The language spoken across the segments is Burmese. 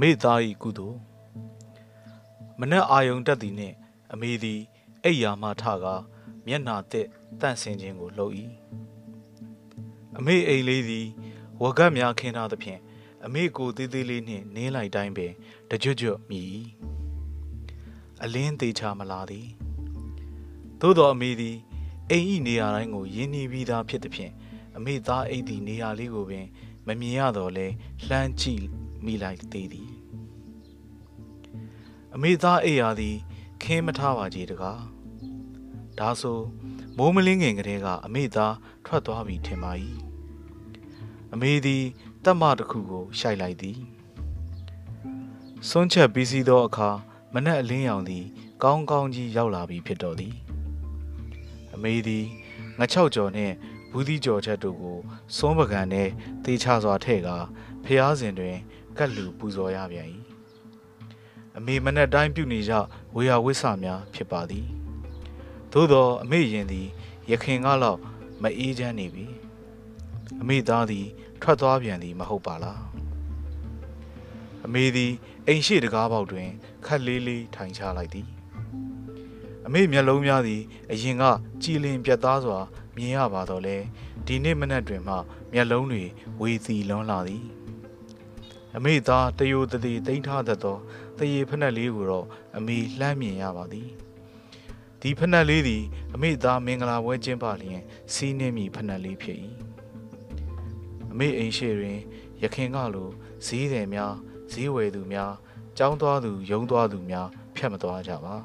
မေသား၏ကုသိုလ်မနက်အာယုံတက်သည်နှင့် အမေသည်အိယာမှထကားမျက်နာသက်တန့်စင်ခြင်းကိုလုပ်၏အမေအိမ်လေးသည်ဝကတ်များခင်းထားသဖြင့်အမေကိုသေးသေးလေးနှင့်နင်းလိုက်တိုင်းပင်တကြွကြွမြည်၏အလင်းသေးချမလာသည်သို့တော်အမေသည်အိမ်ဤနေရာတိုင်းကိုရင်းနှီးပြီးသားဖြစ်သဖြင့်အမေသားအိတ်သည်နေရာလေးကိုပင် မမြင်ရတော့လဲလှမ်းကြည့် မိလိုက်သေးသည်အမေသားအိယာသည်ခင်းမထားပါကြီးတကားဒါဆိုမိုးမလင်းငင်ကလေးကအမေသားထွက်သွားပြီထင်ပါ၏အမေသည်တက်မတစ်ခုကိုရှိုက်လိုက်သည်စွန့်ချက်ပြီးစီးသောအခါမနက်အလင်းရောင်သည် ကောင်းကောင်းကြီးရောက်လာပြီဖြစ်တော်သည်အမေသည်ငချောက်ကျော်နှင့်ဘူးသီးကျော်ချက်တို့ကိုစွန်းပကံနှင့်တေးချစွာထဲ့ကာဖျားစဉ်တွင် ကတ်လူပူဇော်ရပြန်၏အမေမနက်တိုင်းပြုနေကြဝေယဝိဆများဖြစ်ပါသည်သို့သောအမေရင်သည်ရခင်ကလောက်မအေးချမ်းနေပြီအမေသားသည် ထွက်သွားပြန်သည်မဟုတ်ပါလားအမေသည်အိမ်ရှိတကားပေါက်တွင်ခက်လေးလေးထိုင်ချလိုက်သည်အမေမျက်လုံးများသည်အရင်ကကြည်လင်ပြတ်သားစွာမြင်ရပါတော့လဲဒီနေ့မနက်တွင်မှမျက်လုံးတွေဝေစီလွန်းလာသည် အမေသားတယိုတတိတိမ့်ထားတတ်သောတရေဖက်နှက်လေးကိုတော့အမေလှမ်းမြင်ရပါသည်ဒီဖက်နှက်လေးသည်အမေသားမင်္ဂလာပွဲကျင်းပလျင်စီးနှင်းမိဖက်နှက်လေးဖြစ်၏အမေအိမ်ရှိတွင်ရခင်ကလိုဈေးတယ်များဈေးဝယ်သူများကြောင်းသွားသူယုံသွားသူများဖြတ်မသွားကြပါ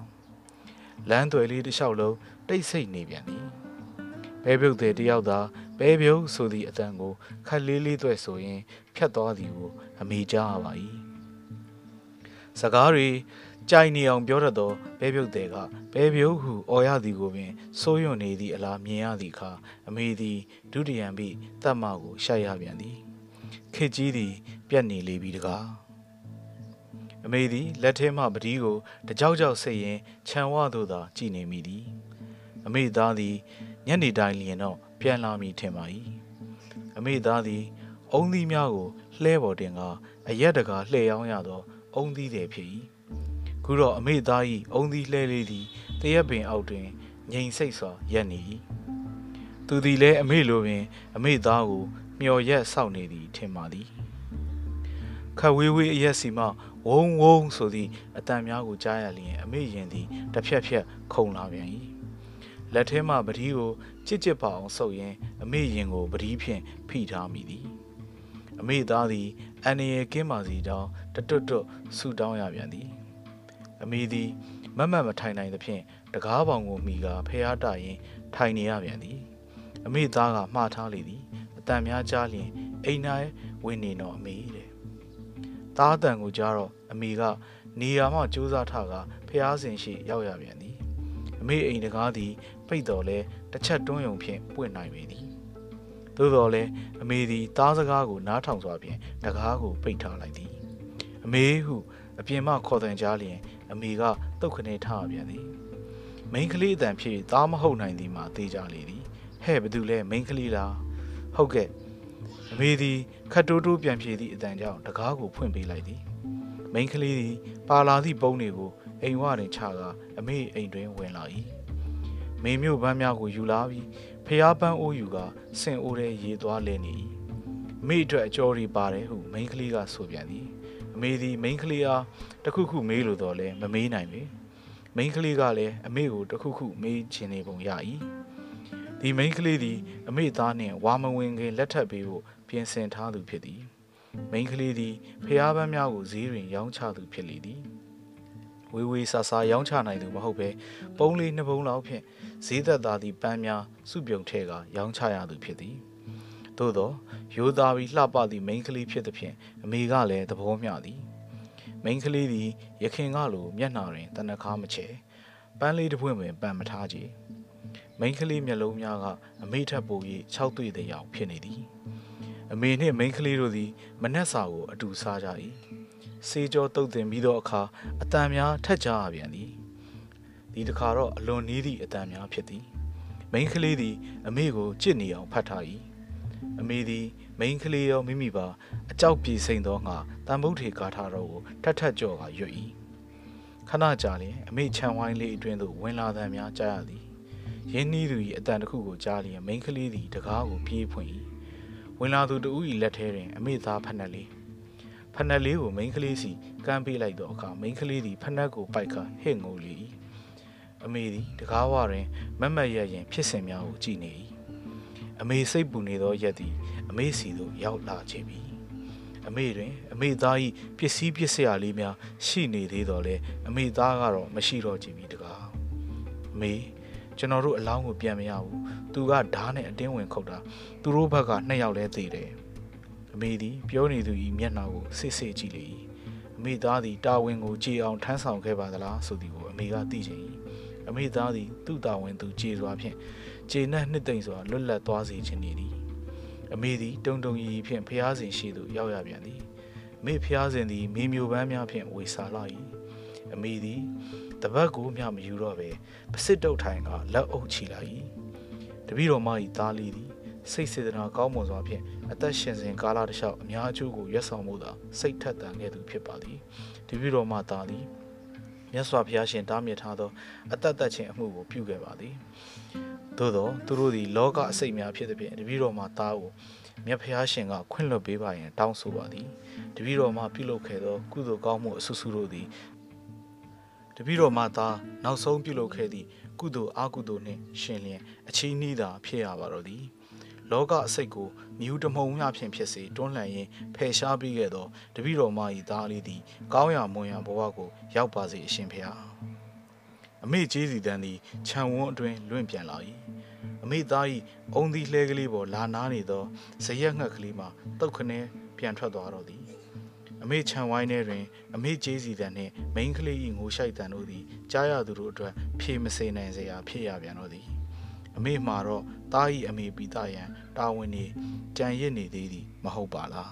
လမ်းသွယ်လေးတစ်လျှောက်လုံးတိတ်ဆိတ်နေပြန်သည်ဘဲပြုတ်တဲ့တယောက်သာ ဘဲပြုတ်ဆိုသည့်အတန်ကိုခက်လေးလေးတွေ့ဆိုရင်ဖြတ်သွားသည်ကိုအမေကြားရပါ၏စကားတွေကြိုင်နေအောင်ပြောတတ်သောဘဲပြုတ်တဲ့ကဘဲပြုတ်ဟုအော်ရသည်ကိုပင်စိုးရွံ့နေသည့်အလားမြင်ရသည့်အခါအမေသည်ဒုတိယံပြီးတတ်မကိုရှာရပြန်သည်ခေကြီးသည် ပြက်နေလေပြီတကားအမေသည်လက်ထဲမှပတိကိုတကြောက်ကြောက်ဆိတ်ရင်ခြံဝသို့သာကြည်နေမိသည်အမေသားသည်ညနေတိုင်းလျင်တော့ ပြန်လာမိထင်ပါ၏အမေသားသည်အုံသီးများကိုလှဲပေါ်တင်ကအရက်တကာလှဲရောင်းရသောအုံသီးတယ်ဖြစ်၏ခုတော့အမေသား၏အုံသီးလှဲလေးသည်တရက်ပင်အောက်တွင်ငြိမ်စိတ်စွာရက်နေ၏သူသည်လည်းအမေလိုပင် အမေသားကိုမျော်ရက်ဆောက်နေသည်ထင်ပါသည်ခဝေးဝေးအရက်စီမှဝုံဝုံဆိုသည့်အတန်များကိုကြားရလျင် အမေရင်သည်တစ်ဖြက်ဖြက်ခုန်လာပြန်၏ လက်ထဲမှပတိကိုချစ်ချစ်ပါအောင်ဆုပ်ရင်းအမေရင်ကိုပတိဖြင့်ဖိထားမိသည်အမေသားသည်အန်ရယ်ကင်းပါစီတောင်းတတွတ်တွတ်ဆူတောင်းရပြန်သည်အမေသည်မတ်မတ်မထိုင်နိုင်သဖြင့်တကားပေါင်ကိုမိကာဖျားတရင်ထိုင်နေရပြန်သည်အမေသားကမှားထားလေသည်အတန်များကြားလျင်အိမ်၌ဝင်နေတော့အမေတဲ့သားတန်ကိုကြားတော့အမေကနေရာမှကြိုးစားထကဖျားစင်ရှိရောက်ရပြန်သည် အမေအိမ်တကားသည်ပိတ်တော်လဲတစ်ချက်တွန်းယုံဖြင့်ပွင့်နိုင်ပေသည်သို့တော်လဲအမေသည်သားစကားကိုနားထောင်စွာဖြင့်တကားကိုပိတ်ထားလိုက်သည်အမေဟုအပြင်မှခေါ်တန်ကြားလျင် အမေကတုတ်ခနေထားပြန်သည်မိန်းကလေးအတန်ဖြစ်သားမဟုတ်နိုင်သည်မှာသိကြလေသည်ဟဲ့ဘသူလဲမိန်းကလေးလားဟုတ်ကဲ့အမေသည်ခတ်တိုးတိုးပြန်ပြေသည့်အတန်ကြောင့်တကားကိုဖွင့်ပေးလိုက်သည်မိန်းကလေးသည်ပါလာသည့်ပုံးတွေကို အိမ်ဝတွင်ချကာအမေအိမ်တွင်ဝင်လာ၏မိန်မျိုးပန်းများကိုယူလာပြီးဖျားပန်းအိုးယူကဆင်အိုးထဲရေသွားလဲနေ၏အမေအတွက်အကျော်ရီပါတယ်ဟုမိန်းကလေးကဆိုပြန်သည်အမေသည်မိန်းကလေးအားတခုခုမေးလို့တော့လဲမမေးနိုင်ပေမိန်းကလေးကလည်းအမေကိုတခုခုမေးချင်နေပုံရ၏ဒီမိန်းကလေးသည်အမေသားနှင့်ဝါမဝင်ခင်လက်ထပ်ပေးဖို့ပြင်ဆင်ထားသူဖြစ်သည်မိန်းကလေးသည်ဖျားပန်းများကိုဈေးတွင်ရောင်းချသူဖြစ်လေသည် ဝေဝေဆာဆာရောင်းချနိုင်သူမဟုတ်ပဲပုံးလေးနှစ်ပုံးလောက်ဖြင့်ဈေးသက်သာသည့်ပန်းများစုပြုံထဲကရောင်းချရသူဖြစ်သည်သို့သောရိုးသားပြီးလှပသည့်မိန်းကလေးဖြစ်သည်ဖြင့်အမေကလည်းသဘောမျှသည်မိန်းကလေးသည်ရခင်ကလိုမျက်နှာတွင်တနခါမချေပန်းလေးတစ်ပွင့်ပင်ပန်မထားကြမိန်းကလေးမျက်လုံးများကအမေထက်ပို၍၆တွေ့တဲ့ရောင်ဖြစ်နေသည်အမေနှင့်မိန်းကလေးတို့သည်မနှက်စာကိုအတူစားကြ၏ စေကြောတုတ်တင်ပြီးသောအခါအတန်များထက်ကြရပြန်သည်ဒီတခါတော့အလွန်နီးသည့်အတန်များဖြစ်သည်မိန်းကလေးသည် အမေကိုကြစ်နေအောင်ဖတ်ထား၏အမေသည် မိန်းကလေးရောမိမိပါအကြောက်ပြေစိန်သောငါတန်ဗုဒ္ဓေကာထာတော်ကိုထထကြော့ကရွတ်၏ခဏကြာလျင်အမေခြံဝိုင်းလေးအတွင်းသို့ဝင်လာသံများကြားရသည်ရင်းနှီးသူ၏အတန်တစ်ခုကိုကြားလျင်မိန်းကလေးသည်တကားကိုပြေးဖွင့်၏ဝင်လာသူတဦး၏လက်ထဲတွင် အမေသားဖက်နှက်လေး ဖက်နှက်လေးကိုမိန်းကလေးစီကမ်းပေးလိုက်သောအခါမိန်းကလေးသည်ဖက်နှက်ကိုပိုက်ခါဟစ်ငိုလေ၏အမေသည်တကားဝတွင်မက်မက်ရရင် ဖြစ်စဉ်များကိုကြည့်နေ၏အမေစိတ်ပူနေသောရက်သည် အမေစီသို့ရောက်လာခြင်းပြီအမေတွင် အမေသား၏ပစ္စည်းပစ္စယလေးများရှိနေသေးတော်လဲအမေသားကတော့မရှိတော့ကြပြီတကားအမေကျွန်တော်တို့အလောင်းကိုပြန်မရဘူးသူကဓားနဲ့အတင်းဝင်ခုတ်တာသူတို့ဘက်ကနှစ်ယောက်လဲသေးတယ် အမေသည်ပြောနေသူ၏မျက်နှာကိုစစ်စစ်ကြည့်လေ၏အမေသားသည်တာဝန်ကိုကြည်အောင်ထမ်းဆောင်ခဲ့ပါသလားဆိုသည်ကိုအမေကသိချင်၏အမေသားသည်သူ့တာဝန်သူကြည်စွာဖြင့်ကျေနပ်နှစ်သိမ့်စွာလွတ်လပ်သွားစေခြင်းနေသည်အမေသည်တုံတုံရီဖြင့်ဖျားစဉ်ရှိသို့ရောက်ရပြန်သည်အမေဖျားစဉ်သည်မိမျိုးပန်းများဖြင့်ဝေစာလာ၏အမေသည်တပတ်ကိုမျှမယူတော့ပဲပစစ်တုတ်ထိုင်ကလက်အုပ်ချီလာ၏တပည့်တော်မ၏သားလေးသည် စိတ်စေတနာကောင်းမွန်စွာဖြင့်အသက်ရှင်စဉ်ကာလတစ်လျှောက်အများအကျိုးကိုရွတ်ဆောင်မှုသာစိတ်ထက်သန်ခဲ့သူဖြစ်ပါသည်တပည့်တော်မသားသည်မြတ်စွာဘုရားရှင်တားမြစ်ထားသောအသက်သက်ခြင်းအမှုကိုပြုခဲ့ပါသည်သို့သောသူတို့သည်လောကအစိတ်များဖြစ်သည်ဖြင့်တပည့်တော်မှာသားကိုမြတ်ဖျားရှင်ကခွင့်လွှတ်ပေးပါရန်တောင်းဆိုပါသည်တပည့်တော်မှာပြုလုပ်ခဲ့သောကုသိုလ်ကောင်းမှုအဆူဆူတို့သည်တပည့်တော်မှာသားနောက်ဆုံးပြုလုပ်ခဲ့သည့်ကုသိုလ်အကုသိုလ်နှင့်ရှင်လျင်အချီးနှီးသာဖြစ်ရပါတော့သည် လောကအစိတ်ကိုမြူးတမုံမျှဖြင့်ဖြစ်စေတွန်းလှန်ရင်းဖယ်ရှားပြီးခဲ့သောတပည့်တော်မ၏သားလေးသည် ကောင်းရာမွန်ရာဘဝကိုရောက်ပါစေအရှင်ဖေဟာအမေကြီးစီတန်းသည်ခြံဝန်းအတွင်းလွင့်ပြန်လာ၏အမေသား၏အုံသီးလှဲကလေးပေါ်လာနားနေသောဇရက်ငှက်ကလေးမှတုတ်ခနဲပြန်ထွက်သွားတော့သည်အမေခြံဝိုင်းထဲတွင် အမေကျေးစီတန်နှင့်မိန်းကလေး၏ငိုရှိုက်တန်တို့သည်ကြားရသူတို့အတွက်ဖြေမစေနိုင်စရာဖြစ်ရပြန်တော့သည် အမေမှာတော့ တားဤအမေပိတယံတာဝန်နေကြံရစ်နေသေးသည်မဟုတ်ပါလား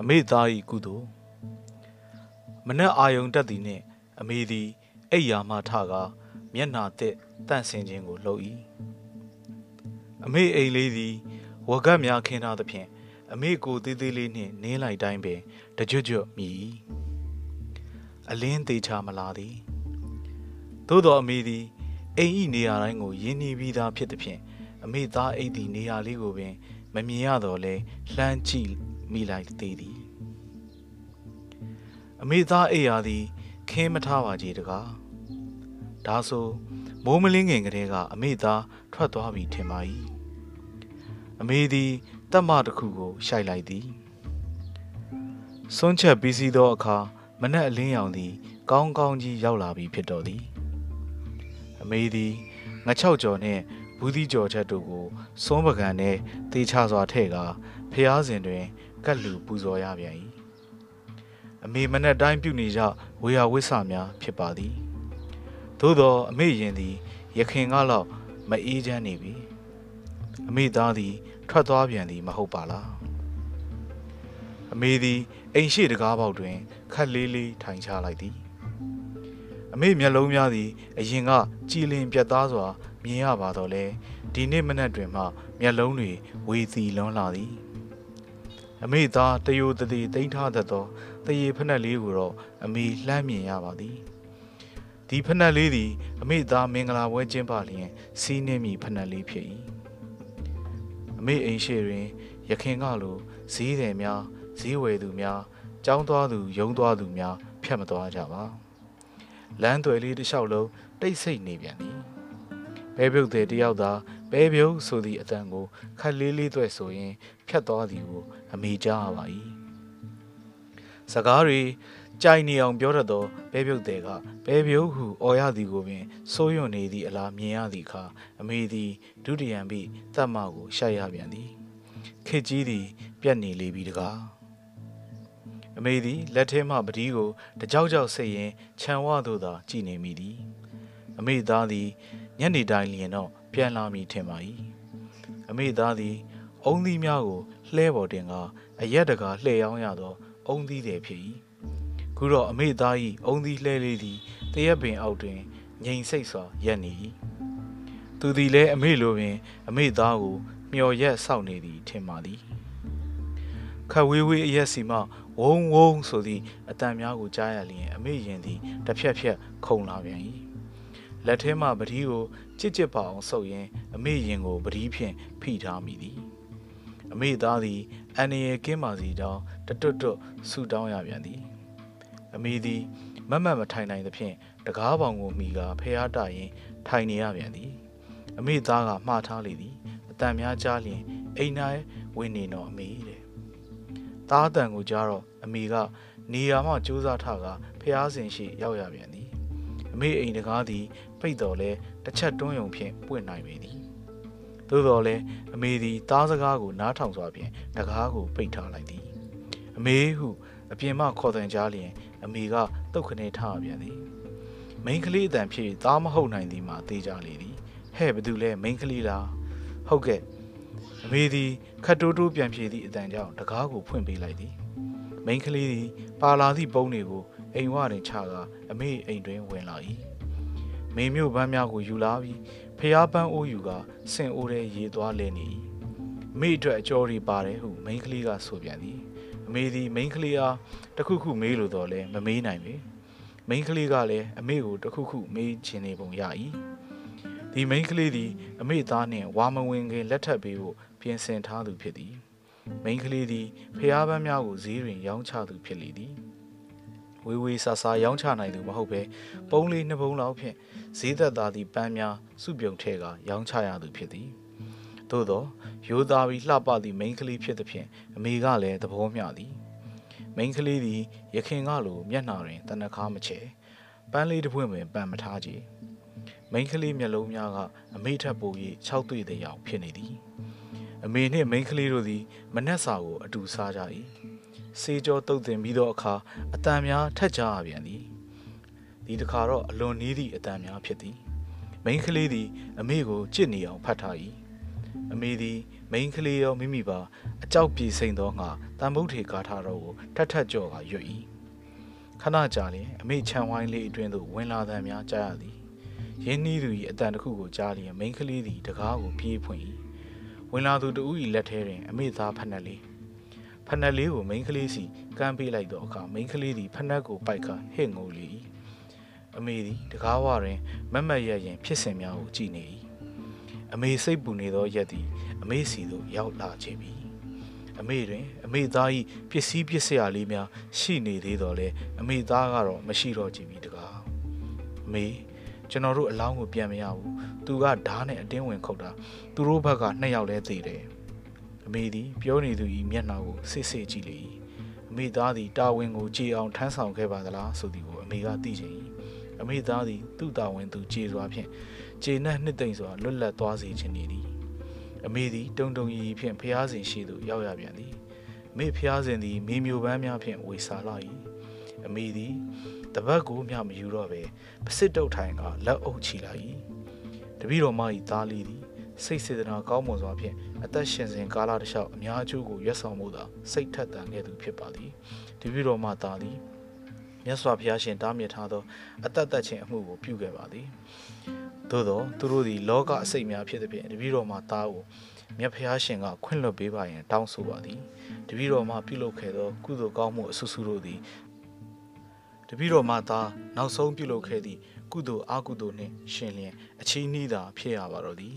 အမေသားဤကုသိုလ်မနက်အာယုံတက်သည်နှင့်အမေသည်အိယာမှထကားမျက်နာသက်တန့်စင်ခြင်းကိုလှုပ်၏အမေအိမ်လေးသည်ဝကတ်များခင်းထားသဖြင့် အမေကိုသေးသေးလေးနှင့်နင်းလိုက်တိုင်းပင်တကြွကြွမြည်အလင်းသေးချမလာသည်သို့တော်အမေသည်အိမ်ဤနေရာတိုင်းကိုယင်းနှီးပြီးသားဖြစ်သည်ဖြင့်အမေသားအိတ်သည်နေရာလေးကိုပင် မမြင်ရတော့လဲလှမ်းကြည့်မိလိုက်သေးသည်အမေသားအိယာသည် ခင်းမထားပါကြတကားဒါဆိုမိုးမလင်းငင်ကလေးကအမေသားထွက်သွားပြီထင်ပါ၏အမေသည် တက်မတစ်ခုကိုရှိုက်လိုက်သည်စွန့်ချက်ပြီးစီးသောအခါမနက်အလင်းရောင်သည် ကောင်းကောင်းကြီးရောက်လာပြီဖြစ်တော်သည်အမေသည်ငချောက်ကျော်နှင့်ဘူးသီးကျော်ချက်တို့ကိုစွန်းပကံနှင့်တေချစွာထည့်ကာဖျားစဉ်တွင် ကတ်လူပူဇော်ရပြန်၏အမေမနက်တိုင်းပြုနေကြဝေယဝိဆများဖြစ်ပါသည်သို့သောအမေရင်သည် ရခင်ကလောက်မအေးချမ်းနေပြီအမေသားသည် ထွက်သွားပြန်သည်မဟုတ်ပါလားအမေသည်အိမ်ရှိတကားပေါက်တွင်ခက်လေးလေးထိုင်ချလိုက်သည်အမေမျက်လုံးများသည်အရင်ကကြည်လင်ပြတ်သားစွာမြင်ရပါတော့လေဒီနေ့မနက်တွင်မှမျက်လုံးတွေဝေစီလွန်းလာသည်အမေသားတယိုတသေးတိမ့်ထားတတ်သောတရေဖက်နှက်လေးကိုတော့အမေလှမ်းမြင်ရပါသည်ဒီဖက်နှက်လေးသည်အမေသားမင်္ဂလာပွဲကျင်းပလျင်စီးနှင်းမိဖက်နှက်လေးဖြစ်၏ အမေအိမ်ရှိတွင်ရခင်ကလိုဈေးတယ်များဈေးဝယ်သူများကြောင်းသွားသူယုံသွားသူများဖြတ်မသွားကြပါလမ်းသွယ်လေးတစ်လျှောက်လုံးတိတ်ဆိတ်နေပြန်သည်ပဲပြုတ်တဲ့တယောက်သာပဲပြုတ်ဆိုသည့်အတန်ကိုခက်လေးလေးသွဲ့ဆိုရင်ဖြတ်သွားသည်ကိုအမေကြားရပါ၏စကားတွေ ကြိုင်နေအောင်ပြောတတ်သောပဲပြုတ်တဲ့ကပဲပြုတ်ဟုအော်ရသည်ကိုပင်စိုးရွံ့နေသည့်အလားမြင်ရသည့်အခါအမေသည်ဒုတိယံပြီးတတ်မကိုရှာရပြန်သည်ခေကြီးသည် ပြက်နေလေပြီတကားအမေသည်လက်ထဲမှပတိကိုတကြောက်ကြောက်ဆိတ်ရင်ခြံဝသို့သာကြည်နေမိသည်အမေသားသည်ညနေတိုင်းလျင်တော့ပြန်လာမိထင်ပါ၏အမေသားသည် အုံသီးများကိုလှဲပေါ်တင်ကအရက်တကာလှဲ့ရောင်းရသောအုံသီးတယ်ဖြစ်၏ ခုတော့အမေသားဤအုံသီးလှဲလေးသည်တရက်ပင်အောက်တွင်ငြိမ်စိတ်စွာရက်နေ၏သူသည်လည်းအမေလိုပင် အမေသားကိုမျော်ရက်စောင့်နေသည်ထင်ပါသည်ခတ်ဝေးဝေးအရက်စီမှဝုံဝုံဆိုသည့်အတန်များကိုကြားရလျင် အမေရင်သည်တစ်ဖြက်ဖြက်ခုန်လာပြန်၏လက်ထဲမှပတိကိုကြစ်ကြစ်ပါအောင်ဆုပ်ရင်းအမေရင်ကိုပတိဖြင့်ဖိထားမိသည်အမေသားသည်အန်ရယ်ကင်းပါစီတောင်းတတွတ်တွတ်ဆူတောင်းရပြန်သည် အမေသည်မတ်မတ်မထိုင်နိုင်သဖြင့်တကားပေါင်ကိုမိကဖះတရင်ထိုင်နေရပြန်သည် အမေသားကမှားထားလေသည်အတန်များကြားလျင်အိမ်၌ဝင်နေတော့အမေတဲ့သားအတန်ကိုကြားတော့အမေကနေရာမှစူးစမ်းထကဖះစဉ်ရှိရောက်ရပြန်သည်အမေအိမ်တကားသည်ပိတ်တော်လဲတစ်ချက်တွန်းယုံဖြင့်ပွင့်နိုင်ပေသည်သို့တော်လဲအမေသည်သားစကားကိုနားထောင်စွာဖြင့်တကားကိုပိတ်ထားလိုက်သည်အမေဟုအပြင်မှခေါ်တန်ကြားလျင် အမေကတုတ်ခနဲထားပြန်သည်မိန်းကလေးအတန်ဖြစ်သားမဟုတ်နိုင်သည်မှာသိကြလေသည်ဟဲ့ဘသူလဲမိန်းကလေးလားဟုတ်ကဲ့အမေသည်ခတ်တိုးတိုးပြန်ပြေသည့်အတန်ကြောင့်တကားကိုဖွင့်ပေးလိုက်သည်မိန်းကလေးသည်ပါလာသည့်ပုံးတွေကိုအိမ်ဝတွင်ချကာအမေအိမ်တွင်ဝင်လာ၏မိမျိုးပန်းများကိုယူလာပြီးဖျားပန်းအိုးယူကဆင်အိုးထဲရေသွားလဲနေ၏အမေအတွက်အကျော်ရီပါတယ်ဟုမိန်းကလေးကဆိုပြန်သည် အမေသည်မိန်းကလေးအားတခုခုမေးလို့တော့လဲမမေးနိုင်ပေမိန်းကလေးကလည်းအမေကိုတခုခုမေးချင်နေပုံရ၏ဒီမိန်းကလေးသည် အမေသားနှင့်ဝါမဝင်ခင်လက်ထပ်ပေးဖို့ပြင်ဆင်ထားသူဖြစ်သည်မိန်းကလေးသည်ဖျားပန်းများကိုဈေးတွင်ရောင်းချသူဖြစ်လေသည်ဝေဝေဆာဆာရောင်းချနိုင်သူမဟုတ်ပဲပုံးလေးနှစ်ပုံးလောက်ဖြင့်ဈေးသက်သာသည့်ပန်းများစုပြုံထဲကရောင်းချရသူဖြစ်သည် သို့သောရိုးသားပြီးလှပသည့်မိန်းကလေးဖြစ်သည်ဖြင့်အမေကလည်းသဘောမျှသည်မိန်းကလေးသည်ရခင်ကလိုမျက်နှာတွင်တနခါမချေပန်းလေးတစ်ပွင့်ပင်ပန်မထားကြမိန်းကလေးမျက်လုံးများကအမေထက်ပို၍၆တွေ့တဲ့ရောက်ဖြစ်နေသည်အမေနှင့်မိန်းကလေးတို့သည်မနှက်စာကိုအတူစားကြ၏စေကြောတုတ်တင်ပြီးသောအခါအတန်များထက်ကြရပြန်သည်ဒီတစ်ခါတော့အလွန်နီးသည့်အတန်များဖြစ်သည်မိန်းကလေးသည်အမေကိုကြစ်နေအောင်ဖတ်ထား၏ အမေသည်မိန်းကလေးရောမိမိပါအကြောက်ပြေစိန်သောငါတန်ဗုဒ္ဓေကာထားတော်ကိုထက်ထက်ကြော်ကရွတ်၏ခဏကြာလျင်အမေခြံဝိုင်းလေးအတွင်းသို့ဝင်လာသံများကြားရသည်ရင်းနှီးသူ၏အတန်တစ်ခုကိုကြားလျင်မိန်းကလေးသည်တကားကိုပြေးဖွင့်၏ဝင်လာသူတဦး၏လက်ထဲတွင် အမေသားဖက်နှက်လေးဖက်နှက်လေးကိုမိန်းကလေးစီကမ်းပေးလိုက်သောအခါမိန်းကလေးသည်ဖက်နှက်ကိုပိုက်ကဟစ်ငိုလေ၏အမေသည်တကားဝတွင်မက်မက်ရရင်ဖြစ်စဉ်များကိုကြည်နေ၏ အမေစိတ်ပူနေသောရက်သည်အမေစီသို့ရောက်လာခြင်းပြီအမေတွင် အမေသား၏ပစ္စည်းပစ္စယလေးများရှိနေသေးတော်လဲအမေသားကတော့မရှိတော့ကြပြီတကားအမေကျွန်တော်တို့အလောင်းကိုပြန်မရဘူးသူကဓားနဲ့အတင်းဝင်ခုတ်တာသူတို့ဘက်ကနှစ်ယောက်လဲသေးတယ်အမေသည်ပြောနေသူ၏မျက်နှာကိုစစ်စစ်ကြည့်လေ၏အမေသားသည်တာဝန်ကိုကြည်အောင်ထမ်းဆောင်ခဲ့ပါသလားဆိုသည်ကိုအမေကသိချင်၏အမေသားသည်သူ့တာဝန်သူကြည်စွာဖြင့် ခြေနှက်နှစ်သိမ့်စွာလွတ်လပ်သွားစေခြင်းနေသည်အမေသည်တုံတုံရီဖြင့်ဖျားစဉ်ရှိသို့ရောက်ရပြန်သည်မေဖျားစဉ်သည်မေမျိုးပန်းများဖြင့်ဝေစာလာ၏အမေသည်တပတ်ကိုမျှမယူတော့ပဲပစစ်တုတ်ထိုင်ကလက်အုပ်ချီလာ၏တပည့်တော်မ၏သားလေးသည်စိတ်စေတနာကောင်းမွန်စွာဖြင့်အသက်ရှင်စဉ်ကာလတစ်လျှောက်အများအကျိုးကိုရွတ်ဆောင်မှုသာစိတ်ထက်သန်ခဲ့သူဖြစ်ပါသည်တပည့်တော်မသားသည်မြတ်စွာဘုရားရှင်တားမြစ်ထားသောအသက်သက်ခြင်းအမှုကိုပြုခဲ့ပါသည် သို့သောသူတို့သည်လောကအစိတ်များဖြစ်သည်ဖြင့်တပည့်တော်မှာသားကိုမြတ်ဖျားရှင်ကခွင့်လွှတ်ပေးပါရန်တောင်းဆိုပါသည်တပည့်တော်မှာပြုလုပ်ခဲ့သောကုသိုလ်ကောင်းမှုအဆူဆူတို့သည်တပည့်တော်မှာသားနောက်ဆုံးပြုလုပ်ခဲ့သည့်ကုသိုလ်အကုသိုလ်နှင့်ရှင်လျင်အချီးနှီးသာဖြစ်ရပါတော့သည်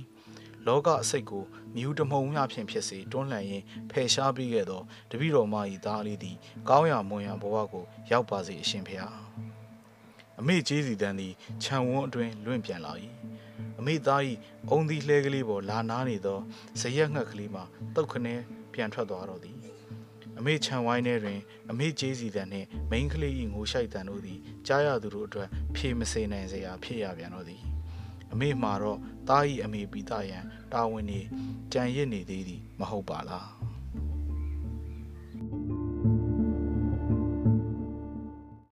လောကအစိတ်ကိုမြူးတမုံမျှဖြင့်ဖြစ်စေတွန်းလှန်ရင်းဖယ်ရှားပြီးခဲ့သောတပည့်တော်မ၏သားလေးသည်ကောင်းရာမွန်ရာဘဝကိုရောက်ပါစေအရှင်ဖျား အမေကြီးစီတန်းသည်ခြံဝန်းအတွင်းလွင့်ပြန်လာ၏အမေသား၏အုံသီးလှဲကလေးပေါ်လာနားနေသောဇရက်ငှက်ကလေးမှတုတ်ခနဲပြန်ထွက်သွားတော့သည်အမေခြံဝိုင်းထဲတွင် အမေကျေးစီတန်နှင့်မိန်းကလေး၏ငိုရှိုက်တန်တို့သည်ကြားရသူတို့အတွက်ဖြေမစေနိုင်စရာဖြစ်ရပြန်တော့သည်အမေမှာတော့တားဤအမေပိတယံတာဝန်နေကြံရစ်နေသေးသည်မဟုတ်ပါလား